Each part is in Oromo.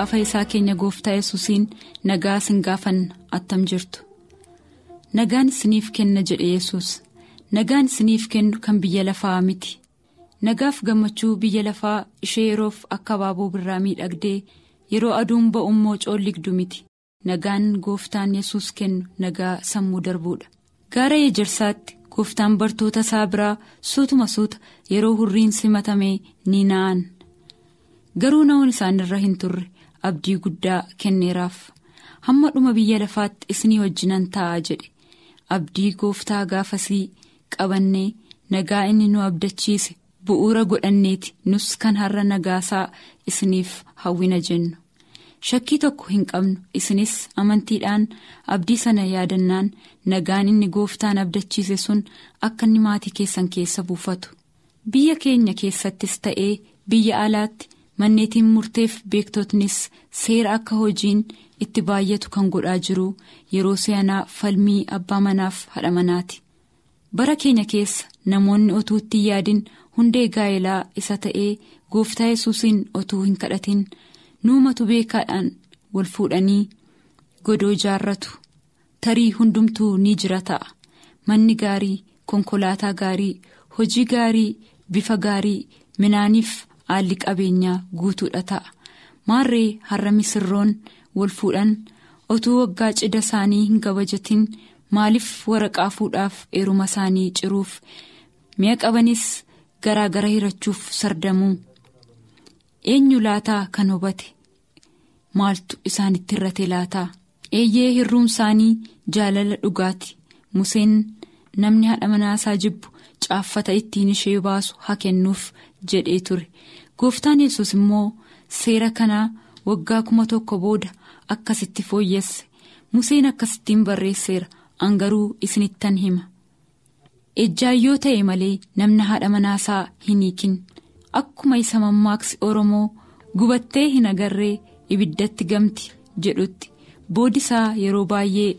Maqaafa isaa keenya gooftaa yesuusiin nagaa isin gaafanna attam jirtu. Nagaan isiniif kenna jedhe yesus nagaan isiniif kennu kan biyya lafaa miti. Nagaaf gammachuu biyya lafaa ishee yeroof akka abaaboo birraa miidhagdee yeroo aduun ba'u immoo coolligdu miti. Nagaan gooftaan yesus kennu nagaa sammuu darbuudha. Gaara ejersaatti gooftaan bartoota isaa biraa suutuma suuta yeroo hurriin simatamee ni na'an. garuu na'uun isaanirra hin turre abdii guddaa kenneeraaf. Hamma dhuma biyya lafaatti isinii wajjinan ta'a jedhe. Abdii gooftaa gaafasii qabannee nagaa inni nu abdachiise bu'uura godhanneeti nus kan har'a nagaasaa isiniif hawwina jennu. Shakkii tokko hin qabnu isinis amantiidhaan abdii sana yaadannaan nagaan inni gooftaan abdachiise sun akka inni maatii keessan keessa buufatu. Biyya keenya keessattis ta'ee biyya alaatti. Manneetiin murteef beektotnis seera akka hojiin itti baay'atu kan godhaa jiru yeroo si'anaa falmii abbaa manaaf haadha manaati. Bara keenya keessa namoonni otuu itti yaadin hundee gaa'elaa isa ta'ee gooftaa yesuusiin otuu hin kadhatin. Nuumatu beekaadhaan wal fuudhanii godoo ijaarratu. Tarii hundumtuu ni jira ta'a. Manni gaarii konkolaataa gaarii hojii gaarii bifa gaarii minaaniif. Haalli qabeenyaa guutuudha ta'a. Maarree har'a misirroon wal fuudhan otuu waggaa cidha isaanii hin kabajatin maaliif waraqaa fuudhaaf eeruma isaanii ciruuf? Mi'a qabanis garaa gara hirachuuf sardamuu eenyu laataa kan hubate? Maaltu isaanitti hirrate laataa eeyyee hirruun isaanii jaalala dhugaati. Museen namni haadha manaasaa jibbu caaffata ittiin ishee baasu haa kennuuf jedhee ture. Gooftaan yesus immoo seera kanaa waggaa kuma tokko booda akkasitti fooyyesse. Museen akkasittiin barreesseera angaruu isinittan hima. Ejjaayyoo ta'e malee namni haadha manaasaa hin hiikin. Akkuma isa mammaaksi oromoo gubattee hin agarree ibiddatti gamti jedhutti boodisaa yeroo baay'ee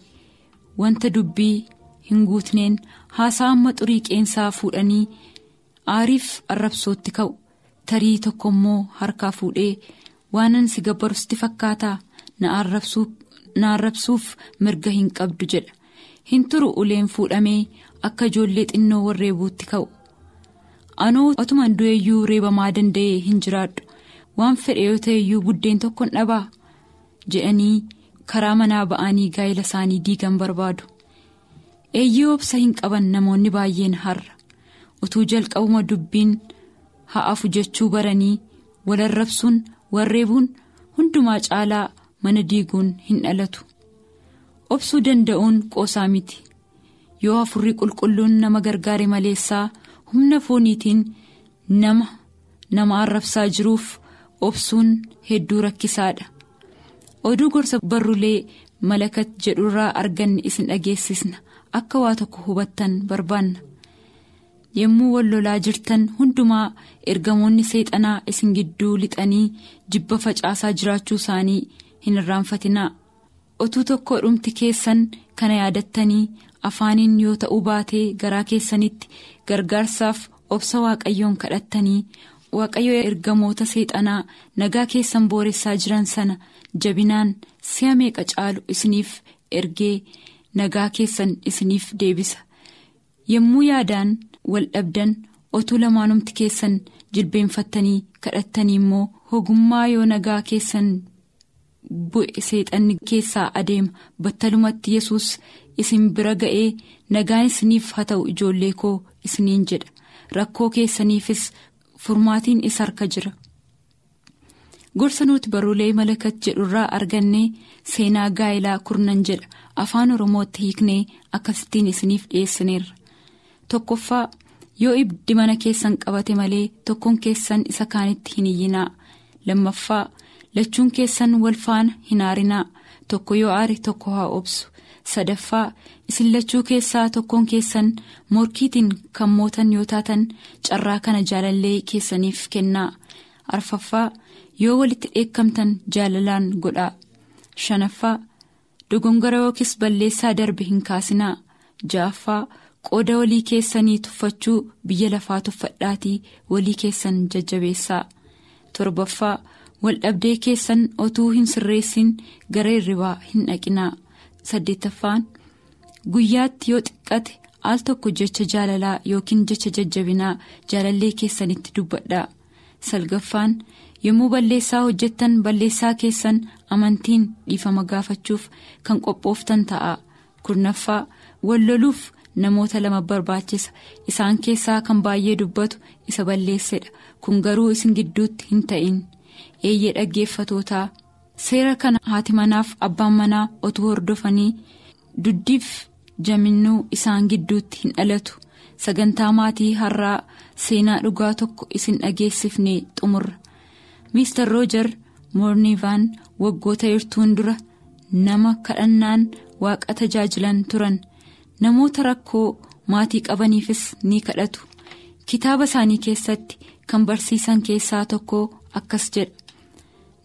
wanta dubbii hin guutneen haasaa amma xurii qeensaa fuudhanii aariif arrabsootti ka'u. Tarii tokko immoo harkaa fuudhee waanan si gabbarusti fakkaataa na arrabsuuf mirga hin qabdu jedha. Hin turu uleen fuudhamee akka ijoollee xinnoo warreebuutti ka'u. Anoo otuman du'eeyyuu reebamaa danda'ee hin jiraadhu. Waan fedhe yoo ta'eyyuu buddeen tokkon dhabaa? Jedhanii karaa manaa ba'anii gaa'ela isaanii diigan barbaadu. Eeyyii obsa hin qaban namoonni baay'een har'a. Utuu jalqabuma dubbiin. Ha'afu jechuu baranii walarrabsuun warreebuun hundumaa caalaa mana diiguun hin dhalatu. Obsuu danda'uun qoosaa miti. Yoo hafurri qulqulluun nama gargaare maleessaa humna fooniitiin nama nama arrabsaa jiruuf obsuun hedduu rakkisaadha. Oduu gorsa barrulee malakat jedhurraa arganne isin dhageessisna. Akka waa tokko hubattan barbaanna. Yommuu wal lolaa jirtan hundumaa ergamoonni seexanaa isin gidduu lixanii jibba facaasaa jiraachuu isaanii hin irraanfatinaa otuu tokko dhumti keessan kana yaadattanii afaaniin yoo ta'uu baatee garaa keessanitti gargaarsaaf obsa waaqayyoon kadhattanii waaqayyo ergamoota seexanaa nagaa keessan booressaa jiran sana jabinaan si'a meeqa caalu isiniif ergee nagaa keessan isiniif deebisa yommuu yaadaan. Wal dhabdan otuu lamaanumti keessan jilbeenfattanii kadhattanii immoo ogummaa yoo nagaa keessan bu'e seexanni keessaa adeema battalumatti yesus isin bira ga'ee nagaan isiniif haa ta'u ijoollee koo isiniin jedha. Rakkoo keessaniifis furmaatiin isa harka jira. Gorsa nuti baruulee malakat jedhurraa arganne seenaa gaa'ilaa kurnan jedha. Afaan oromootti hiiknee akkasittiin isiniif dhiyeessineerra tokkoffaa yoo ibiddi mana keessan qabate malee tokkoon keessan isa kaanitti hin iyyinaa. Lammaffaa lachuun keessan wal faana hin aarinaa. Tokko yoo aare tokko haa obsu. Sadaffaa isin lachuu keessaa tokkoon keessan morkiitiin kan mootan yoo taatan carraa kana jaalallee keessaniif kennaa. Arfaffaa yoo walitti dheekkamtan jaalalaan godhaa. Shanaffaa dogongora yookiis balleessaa darbe hin kaasinaa. Ja'affaa qooda walii keessanii tuffachuu biyya lafaa tuffadhaatii walii keessan jajjabeessaa. Torbaffaa waldhabdee keessan otuu hin sirreessin gara hirribaa hin dhaqinaa. Saddeettaffaan guyyaatti yoo xiqqate al tokko jecha jaalalaa yookiin jecha jajjabinaa jaalallee keessanitti dubbadhaa salgaffaan yommuu balleessaa hojjettan balleessaa keessan amantiin dhiifama gaafachuuf kan qophooftan ta'a. Kurnaffaa walloluuf namoota lama barbaachisa. Isaan keessaa kan baay'ee dubbatu isa balleessedha. Kun garuu isin gidduutti hin ta'in. Eeyyee dhaggeeffatootaa. Seera kana haati manaaf abbaan manaa otuu hordofanii duddiif jaminnuu isaan gidduutti hin dhalatu. Sagantaa maatii har'aa seenaa dhugaa tokko isin dhageessifne xumurra. Miistar roojar moorniivaan waggoota hirtuun dura nama kadhannaan waaqa tajaajilan turan namoota rakkoo maatii qabaniifis ni kadhatu. Kitaaba isaanii keessatti kan barsiisan keessaa tokko akkas jedha.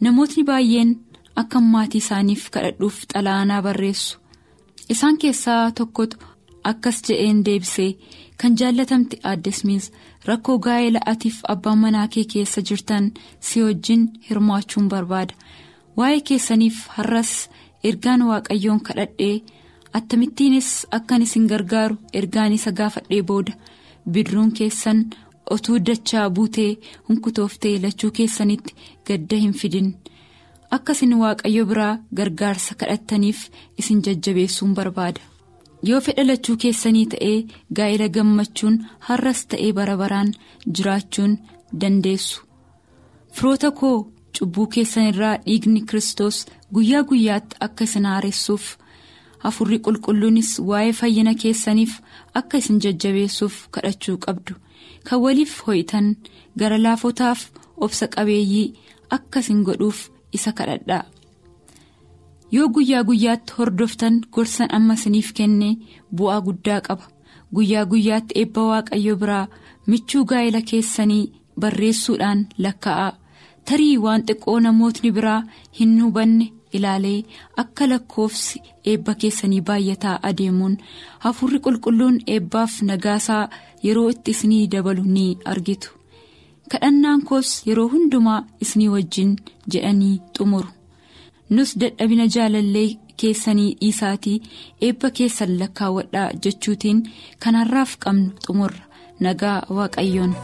Namootni baay'een akka maatii isaaniif kadhadhuuf xalaanaa barreessu. Isaan keessaa tokkotu akkas jedheen deebisee kan jaallatamte addesmiis rakkoo gaa'ela atiif abbaan manaa kee keessa jirtan si wajjin hirmaachuun barbaada. Waa'ee keessaniif har'as ergaan waaqayyoon kadhadhee attamittiinis akkan isin gargaaru ergaan isa gaafadhee booda. Bidiruun keessan otuu dachaa buutee hunkutooftee lachuu keessanitti gadda hin fidin. Akka isin waaqayyo biraa gargaarsa kadhattaniif isin jajjabeessuun barbaada. yoo fedha lachuu keessanii ta'ee gaa'ela gammachuun har'as ta'ee bara baraan jiraachuun dandeessu. Firoota koo cubbuu keessan irraa dhiigni kristos guyyaa guyyaatti akka isin haaressuuf hafuurri qulqulluunis waa'ee fayyina keessaniif akka isin jajjabeessuuf kadhachuu qabdu. Kan waliif ho'itan gara laafotaaf obsa qabeeyyii akka isin godhuuf isa kadhadhaa. yoo guyyaa guyyaatti hordoftan gorsan amma isiniif kenne bu'aa guddaa qaba. Guyyaa guyyaatti eebba waaqayyo biraa michuu gaa'ela keessanii barreessuudhaan lakkaa'aa tarii waan xiqqoo namootni biraa hin hubanne ilaalee akka lakkoofsi eebba keessanii baay'ataa adeemuun hafuurri qulqulluun eebbaaf nagaasaa yeroo itti isinii dabalu ni argitu kadhannaan koos yeroo hundumaa isinii wajjin jedhanii xumuru. nus dadhabina jaalallee keessanii dhiisaatii eebba keessan lakkaawwadhaa jechuutiin kanarraaf qabnu xumurra nagaa waaqayyoon.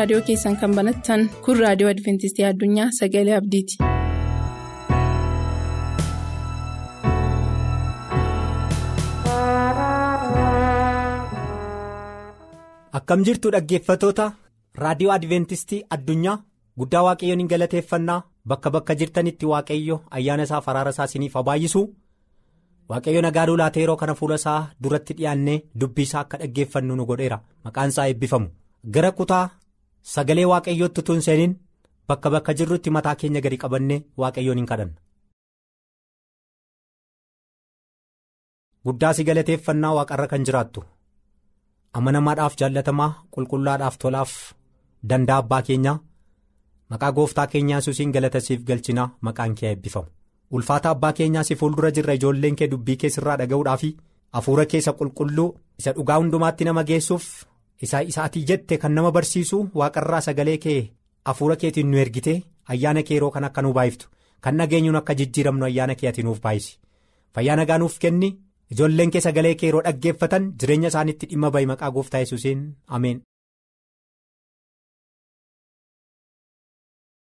Raadiyoo keessan kan banattan kun raadiyoo adventistii addunyaa sagalee abdiiti. akkam jirtu dhaggeeffatoota raadiyoo adventistii addunyaa guddaa waaqayyoon hin galateeffannaa? Bakka bakka jirtanitti waaqayyo ayyaana isaa faraara isaa isiniif baay'isu waaqayyo nagaa laatee yeroo kana fuula isaa duratti dhiyaannee dubbii isaa akka dhaggeeffannu nu godheera. Maqaan isaa eebbifamu. Gara kutaa sagalee waaqayyootti tun seeniin bakka bakka jirrutti mataa keenya gadi qabannee waaqayyoon hin kadhanna. guddaa si galateeffannaa waaqarra kan jiraattu. amanamaadhaaf jaallatamaa qulqullaadhaaf tolaaf danda'a abbaa keenyaa maqaa gooftaa keenyaa yesuusiin galata siif galchinaa maqaan kee eebbifamu ulfaata abbaa keenyaa si fuuldura jirra ijoolleen kee dubbii keessirraa dhaga'uudhaaf hafuura keessa qulqulluu isa dhugaa hundumaatti nama geessuuf isa isaatii jette kan nama barsiisu waaqarraa sagalee kee hafuura keetiin nu ergite ayyaana kee yeroo kan akka nu baay'iftu kan nageenyuun akka jijjiiramnu ayyaana kee ati nuuf baay'isi fayyaa nagaa nuuf kenni. ijoolleen kee sagalee kee yeroo dhaggeeffatan jireenya isaaniitti dhimma ba'i maqaa gooftaa yesuusiin ameen.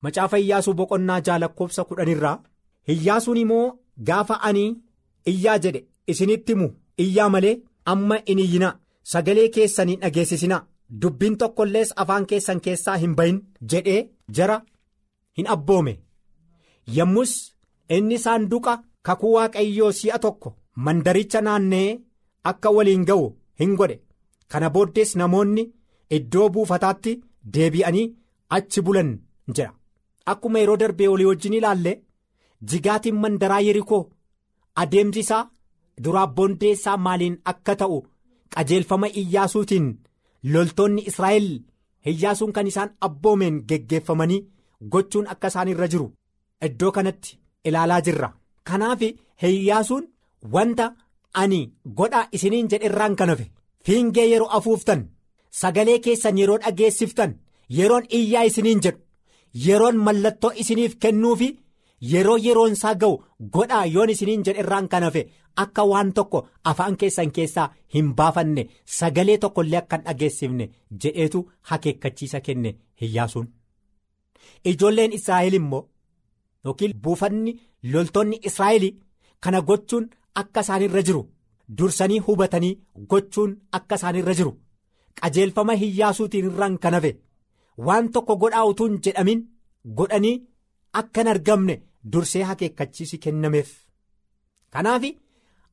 macaafa iyyaasuu boqonnaa ja'a lakkoofsa kudhanirraa iyyaasuun immoo gaafa ani iyyaa jedhe isinitti himu iyyaa malee amma in iyyinaa sagalee keessanii dhageessisinaa. Dubbiin tokkollees afaan keessan keessaa hin bahin jedhee jara hin abboome. Yommus inni saanduqa kakuu waaqayyoo si'a tokko. mandaricha naannee akka waliin ga'u hin godhe. Kana booddees namoonni iddoo buufataatti deebi'anii achi bulan jedha akkuma yeroo darbee olii wajjin ilaalle jigaatiin mandaraa yerikoo adeemsi isaa duraa boondeessaa maaliin akka ta'u qajeelfama iyyaasuutiin loltoonni israa'el iyyaasuun kan isaan abboomeen geggeeffamanii gochuun akka isaan irra jiru iddoo kanatti ilaalaa jirra kanaaf iyyaasuun. Wanta ani godhaa isiniin jedhe irraan kan hafe fiingee yeroo afuuftan sagalee keessan yeroo dhageessiftan yeroon iyyaa isiniin jedhu yeroon mallattoo isiniif kennuufi yeroo yeroon isaa ga'u godhaa yoon isiniin jedhe irraan kan hafe akka waan tokko afaan keessan keessaa hin baafanne sagalee tokkollee akka hin dhageessifne jedheetu hakeekkachiisa kenne iyyaasuun. Ijoolleen Israa'el immoo yookiin buufanni loltoonni Israa'el kana gochuun. Akka isaanirra jiru dursanii hubatanii gochuun akka isaanirra jiru qajeelfama iyyaasuutiin irraan kan hafe waan tokko godhaa utuu hin jedhamin godhanii akka hin argamne dursee hakeekkachiisi kennameef. Kanaaf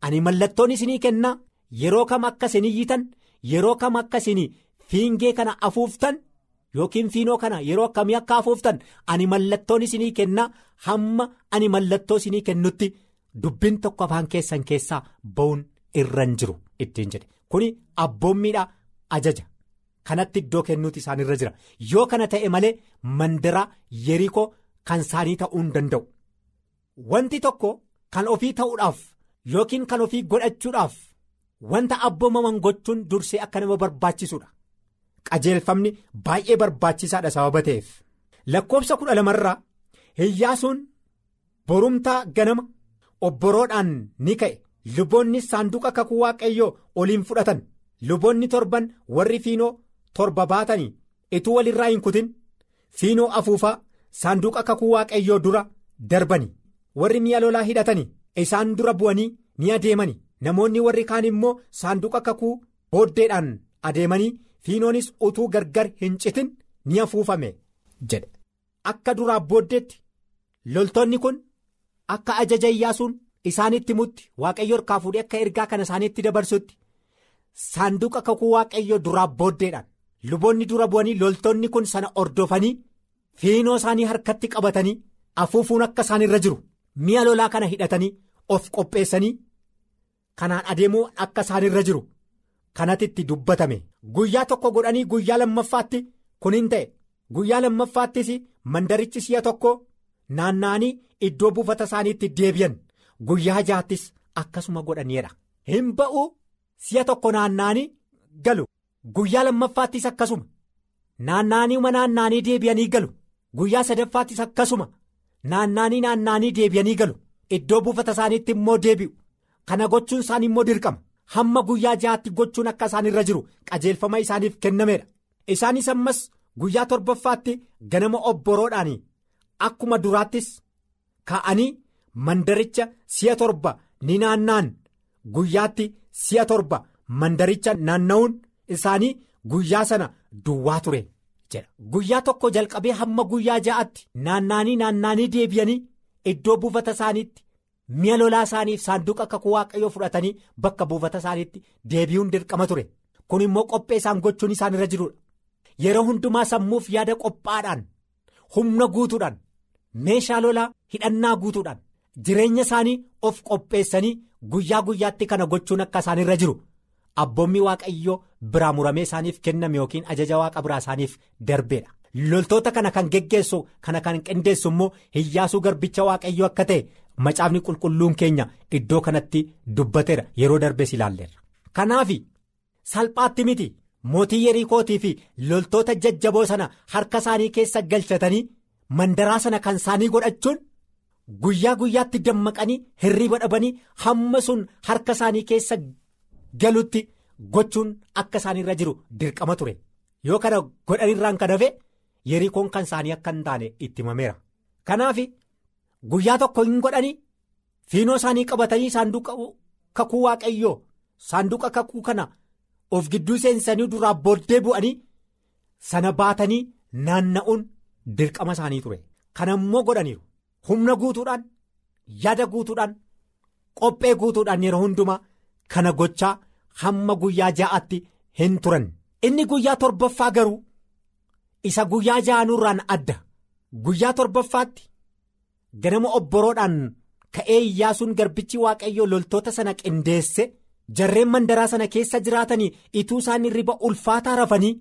ani mallattoon isinii kennaa yeroo kam akka isin iyyitan yeroo kam akka isin fiingee kana afuuftan yookiin fiinoo kana yeroo akkamii akka afuuftan ani mallattoon isinii kennaa hamma ani mallattoo isinii kennutti. Dubbiin tokko afaan keessan keessaa ba'uun irra hin jiru ittiin jedhe kuni abboommiidha ajaja kanatti iddoo kennuuti isaanirra jira yoo kana ta'e malee mandara yerikoo kan isaanii ta'uu hin danda'u. Wanti tokko kan ofii ta'uudhaaf yookiin kan ofii godhachuudhaaf wanta abboomaman gochuun dursee akka nama barbaachisuudha qajeelfamni baay'ee barbaachisaadha sababa ta'eef lakkoofsa kudha lamarraa iyyaasuun borumtaa ganama. obboroodhaan ni ka'e luboonni saanduqa kakuu waaqayyoo oliin fudhatan luboonni torban warri fiinoo torba baatanii ituu walirraa hin kutin fiinoo afuufaa saanduqa kakuu waaqayyoo dura darbani warri mi'a lolaa hidhatanii isaan dura bu'anii ni adeemani namoonni warri kaan immoo saanduqa kakuu booddeedhaan adeemanii fiinoonis utuu gargar hin citin ni afuufame jedhe akka duraa booddeetti loltoonni kun. Akka ajaja iyyaasuun isaanitti mutti waaqayyo harkaa fuudhee akka ergaa kana isaaniitti dabarsutti saanduqa kakuu waaqayyo duraa booddeedhaan luboonni dura bu'anii loltoonni kun sana ordofanii fiinoo isaanii harkatti qabatanii afuufuun akka isaan irra jiru mi'a lolaa kana hidhatanii of qopheessanii kanaan adeemuu akka isaan irra jiru kanatti itti dubbatame. Guyyaa tokko godhanii guyyaa lammaffaatti kun hin ta'e. Guyyaa lammaffaattis mandarichi si'a tokko. naanna'anii iddoo buufata isaaniitti deebi'an. Guyyaa jaattis akkasuma godhaniidha hin ba'u si'a tokko naanna'anii galu. Guyyaa lammaffaattis akkasuma naanna'anii naanna'anii deebi'anii galu guyyaa sadaffaattis akkasuma naanna'anii naanna'anii deebi'anii galu. Iddoo buufata isaaniitti immoo deebi'u. Kana gochuun isaanii immoo dirqama. Hamma guyyaa jaatti gochuun akka isaan irra jiru qajeelfama isaaniif kennameedha isaanis ammas guyyaa torbaffaatti ganama obboroodhaan akkuma duraattis ka'anii mandaricha si'a torba ni naanna'an. Guyyaatti si'a torba mandaricha naanna'uun isaanii guyyaa sana duwwaa ture jedha. Guyyaa tokko jalqabee hamma guyyaa ja'atti naanna'anii naanna'anii deebi'anii iddoo buufata isaaniitti mi'a lolaa isaaniif saanduqa kakuu waaqayyoo fudhatanii bakka buufata isaaniitti deebi'uun dirqama ture. Kun immoo qophee isaan gochuun isaan irra jirudha yeroo hundumaa sammuuf yaada qophaadhaan humna guutuudhaan meeshaa lolaa hidhannaa guutuudhaan jireenya isaanii of qopheessanii guyyaa guyyaatti kana gochuun akka isaan irra jiru abboommi waaqayyoo biraa muramee isaaniif kenname yookiin ajaja waaqa biraa isaaniif darbeedha. loltoota kana kan geggeessu kana kan qindeessu immoo hiyyaasuu garbicha waaqayyoo akka ta'e macaafni qulqulluun keenya iddoo kanatti dubbateera yeroo darbees ilaalleerra. kanaaf salphaatti miti mootii yerikootii fi loltoota jajjaboo sana harka isaanii keessa galchatanii mandaraa sana kan isaanii godhachuun guyyaa guyyaatti dammaqanii hirriba dhabanii hamma sun harka isaanii keessa galutti gochuun akka isaaniirra jiru dirqama ture. Yoo kana godhanirraan kan hafe. yerikoon kan isaanii akka hin taane itti himameera. Kanaaf guyyaa tokko hin godhanii fiinoo isaanii qabatanii saanduqa kakuu waaqayyoo saanduqa kakuu kana of gidduu seensanii duraa booddee bu'anii sana baatanii naanna'uun dirqama isaanii ture. Kana immoo godhaniiru. Humna guutuudhaan yaada guutuudhaan qophee guutuudhaan yeroo hundumaa kana gochaa hamma guyyaa ja'aatti hin turan inni guyyaa torbaffaa garuu. isa guyyaa ja'anurraan adda guyyaa torbaffaatti ganama obboroodhaan ka'ee iyyaasuun garbichi waaqayyoo loltoota sana qindeesse jarreen mandaraa sana keessa jiraatanii ituu isaan hirriba ulfaataa rafanii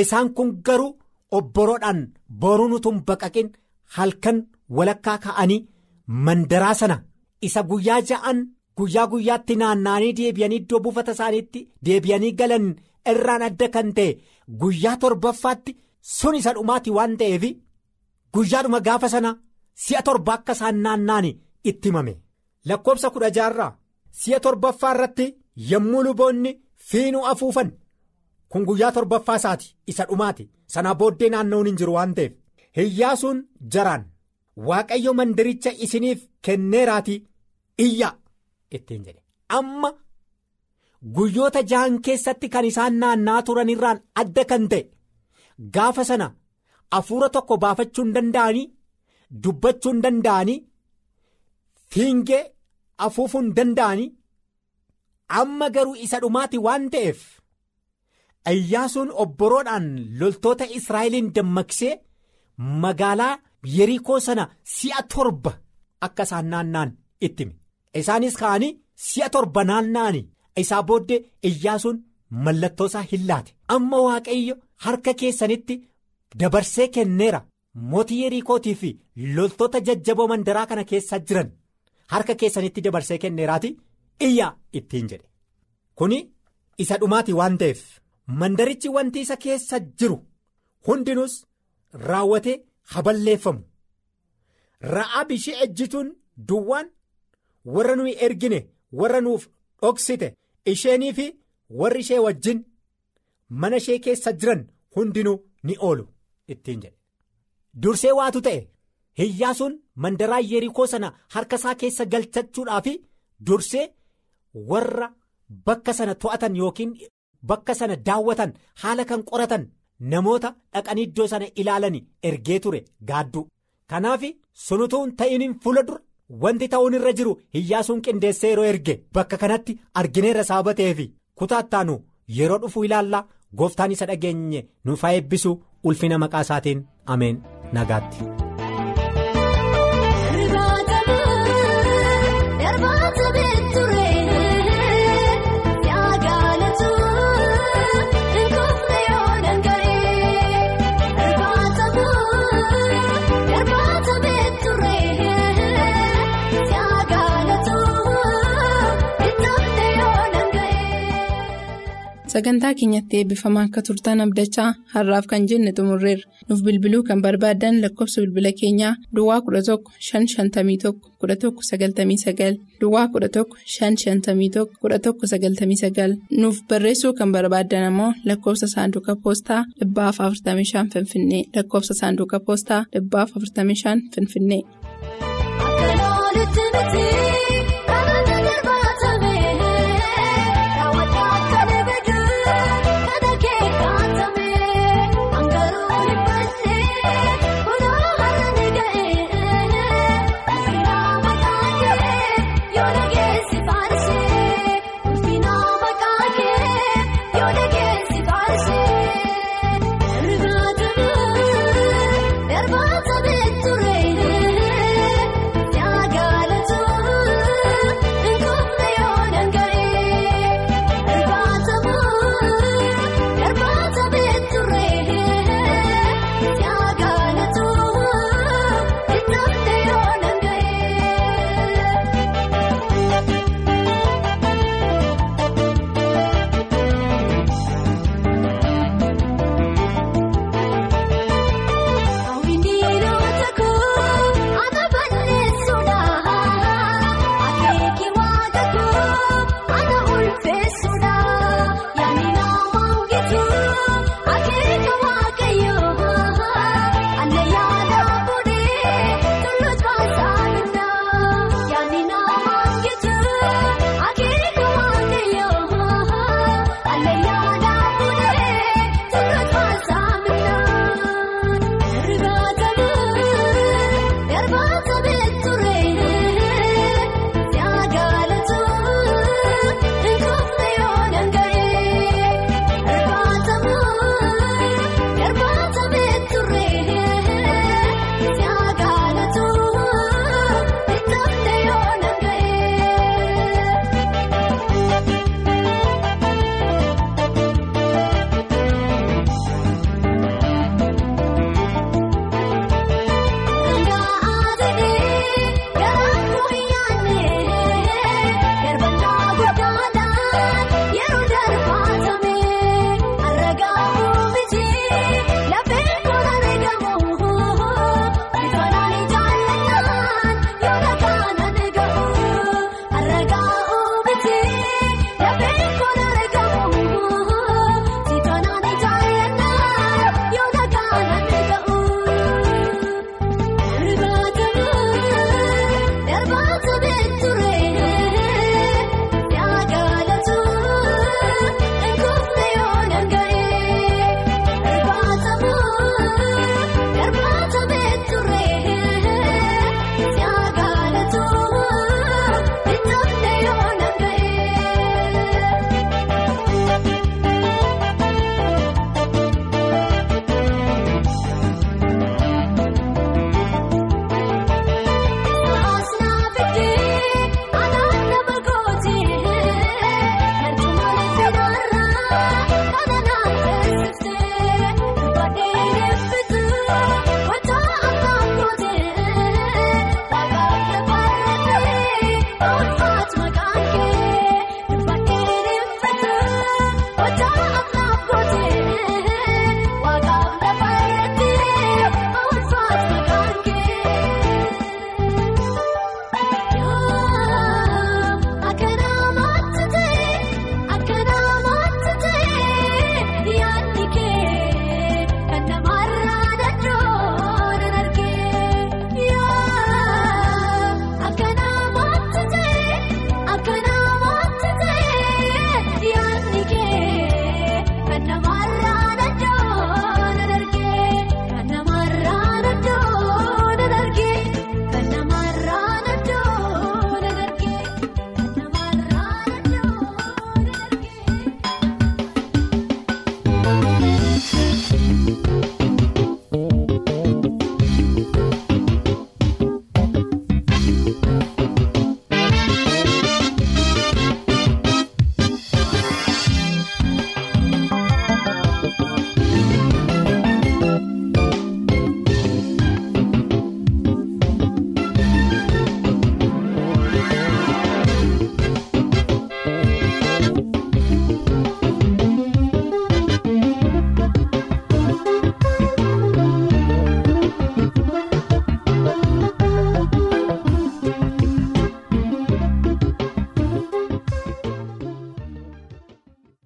isaan kun garuu obboroodhaan boruun utuu hin baqaqin halkan walakkaa ka'anii mandaraa sana isa guyyaa ja'an guyyaa guyyaatti naanna'anii deebi'anii iddoo buufata isaaniitti deebi'anii galan irraan adda kan ta'e guyyaa torbaffaatti. sun isa dhumaati waan ta'eef guyyaadhuma gaafa sana si'a torba akka isaan naanna'an itti himame. Lakkoobsa kudha jaarraa si'a torbaffaa irratti yommuu luboonni fiinuu afuufan kun guyyaa torbaffaa isaati isa dhumaati. Sanaa booddee naanna'uun hin jiru waan ta'eef. Hiyyaasuun jaraan waaqayyo mandiricha isiniif kenneeraatii iyyaa ittiin jedhe amma guyyoota ja'an keessatti kan isaan naanna'aa turan irraan adda kan ta'e. Gaafa sana hafuura tokko baafachuu hin danda'anii dubbachuu hin danda'anii fiingee afuufuu hin danda'anii amma garuu isa dhumaati waan ta'eef iyyaasuun obboroodhaan loltoota Israa'eliin dammaqsee magaalaa yerikoo sana si'a torba akka isaan naanna'an itti hime isaanis ka'anii si'a torba naanna'anii isaa booddee iyyaasuun mallattoo isaa hin laate. Amma waaqayyo. harka keessanitti dabarsee kenneera. Mootii yerikootii fi loltoota jajjaboo mandaraa kana keessa jiran harka keessanitti dabarsee kenneeraati iyyaa ittiin jedhe. Kuni isa dhumaati waan ta'eef mandarichi wanti isa keessa jiru hundinuus raawwatee haballeeffamu. Ra'aa bishee ejjituun duwwaan warra nuyi ergine warra nuuf dhoksite isheenii fi warri ishee wajjin. mana ishee keessa jiran hundinuu ni oolu ittiin jedhe dursee waatu ta'e hiyyaasuun mandaraa yerikoo sana harka isaa keessa galchachuudhaaf dursee warra bakka sana to'atan yookiin bakka sana daawwatan haala kan qoratan namoota dhaqanii iddoo sana ilaalan ergee ture gaadduu kanaaf sunutuun ta'iniin fuula dura wanti ta'uun irra jiru hiyyaasuun qindeessee yeroo erge bakka kanatti argineerra saabateef kutaattaanu yeroo dhufu ilaallaa. gooftaan isa dhageenye nuuf haa eebbisu ulfina maqaa isaatiin ameen nagaatti. Sagantaa keenyatti eebbifamaa akka turtan abdachaa har'aaf kan jenne xumurreerra. Nuuf bilbiluu kan barbaadan lakkoofsa bilbila keenyaa duwwaa 11 551 1199 duwwaa 11 551 1199 nuuf barreessuu kan barbaadan ammoo lakkoofsa saanduqa poostaa 45 finfinnee. Lakkoofsa saanduqa poostaa 45 finfinnee.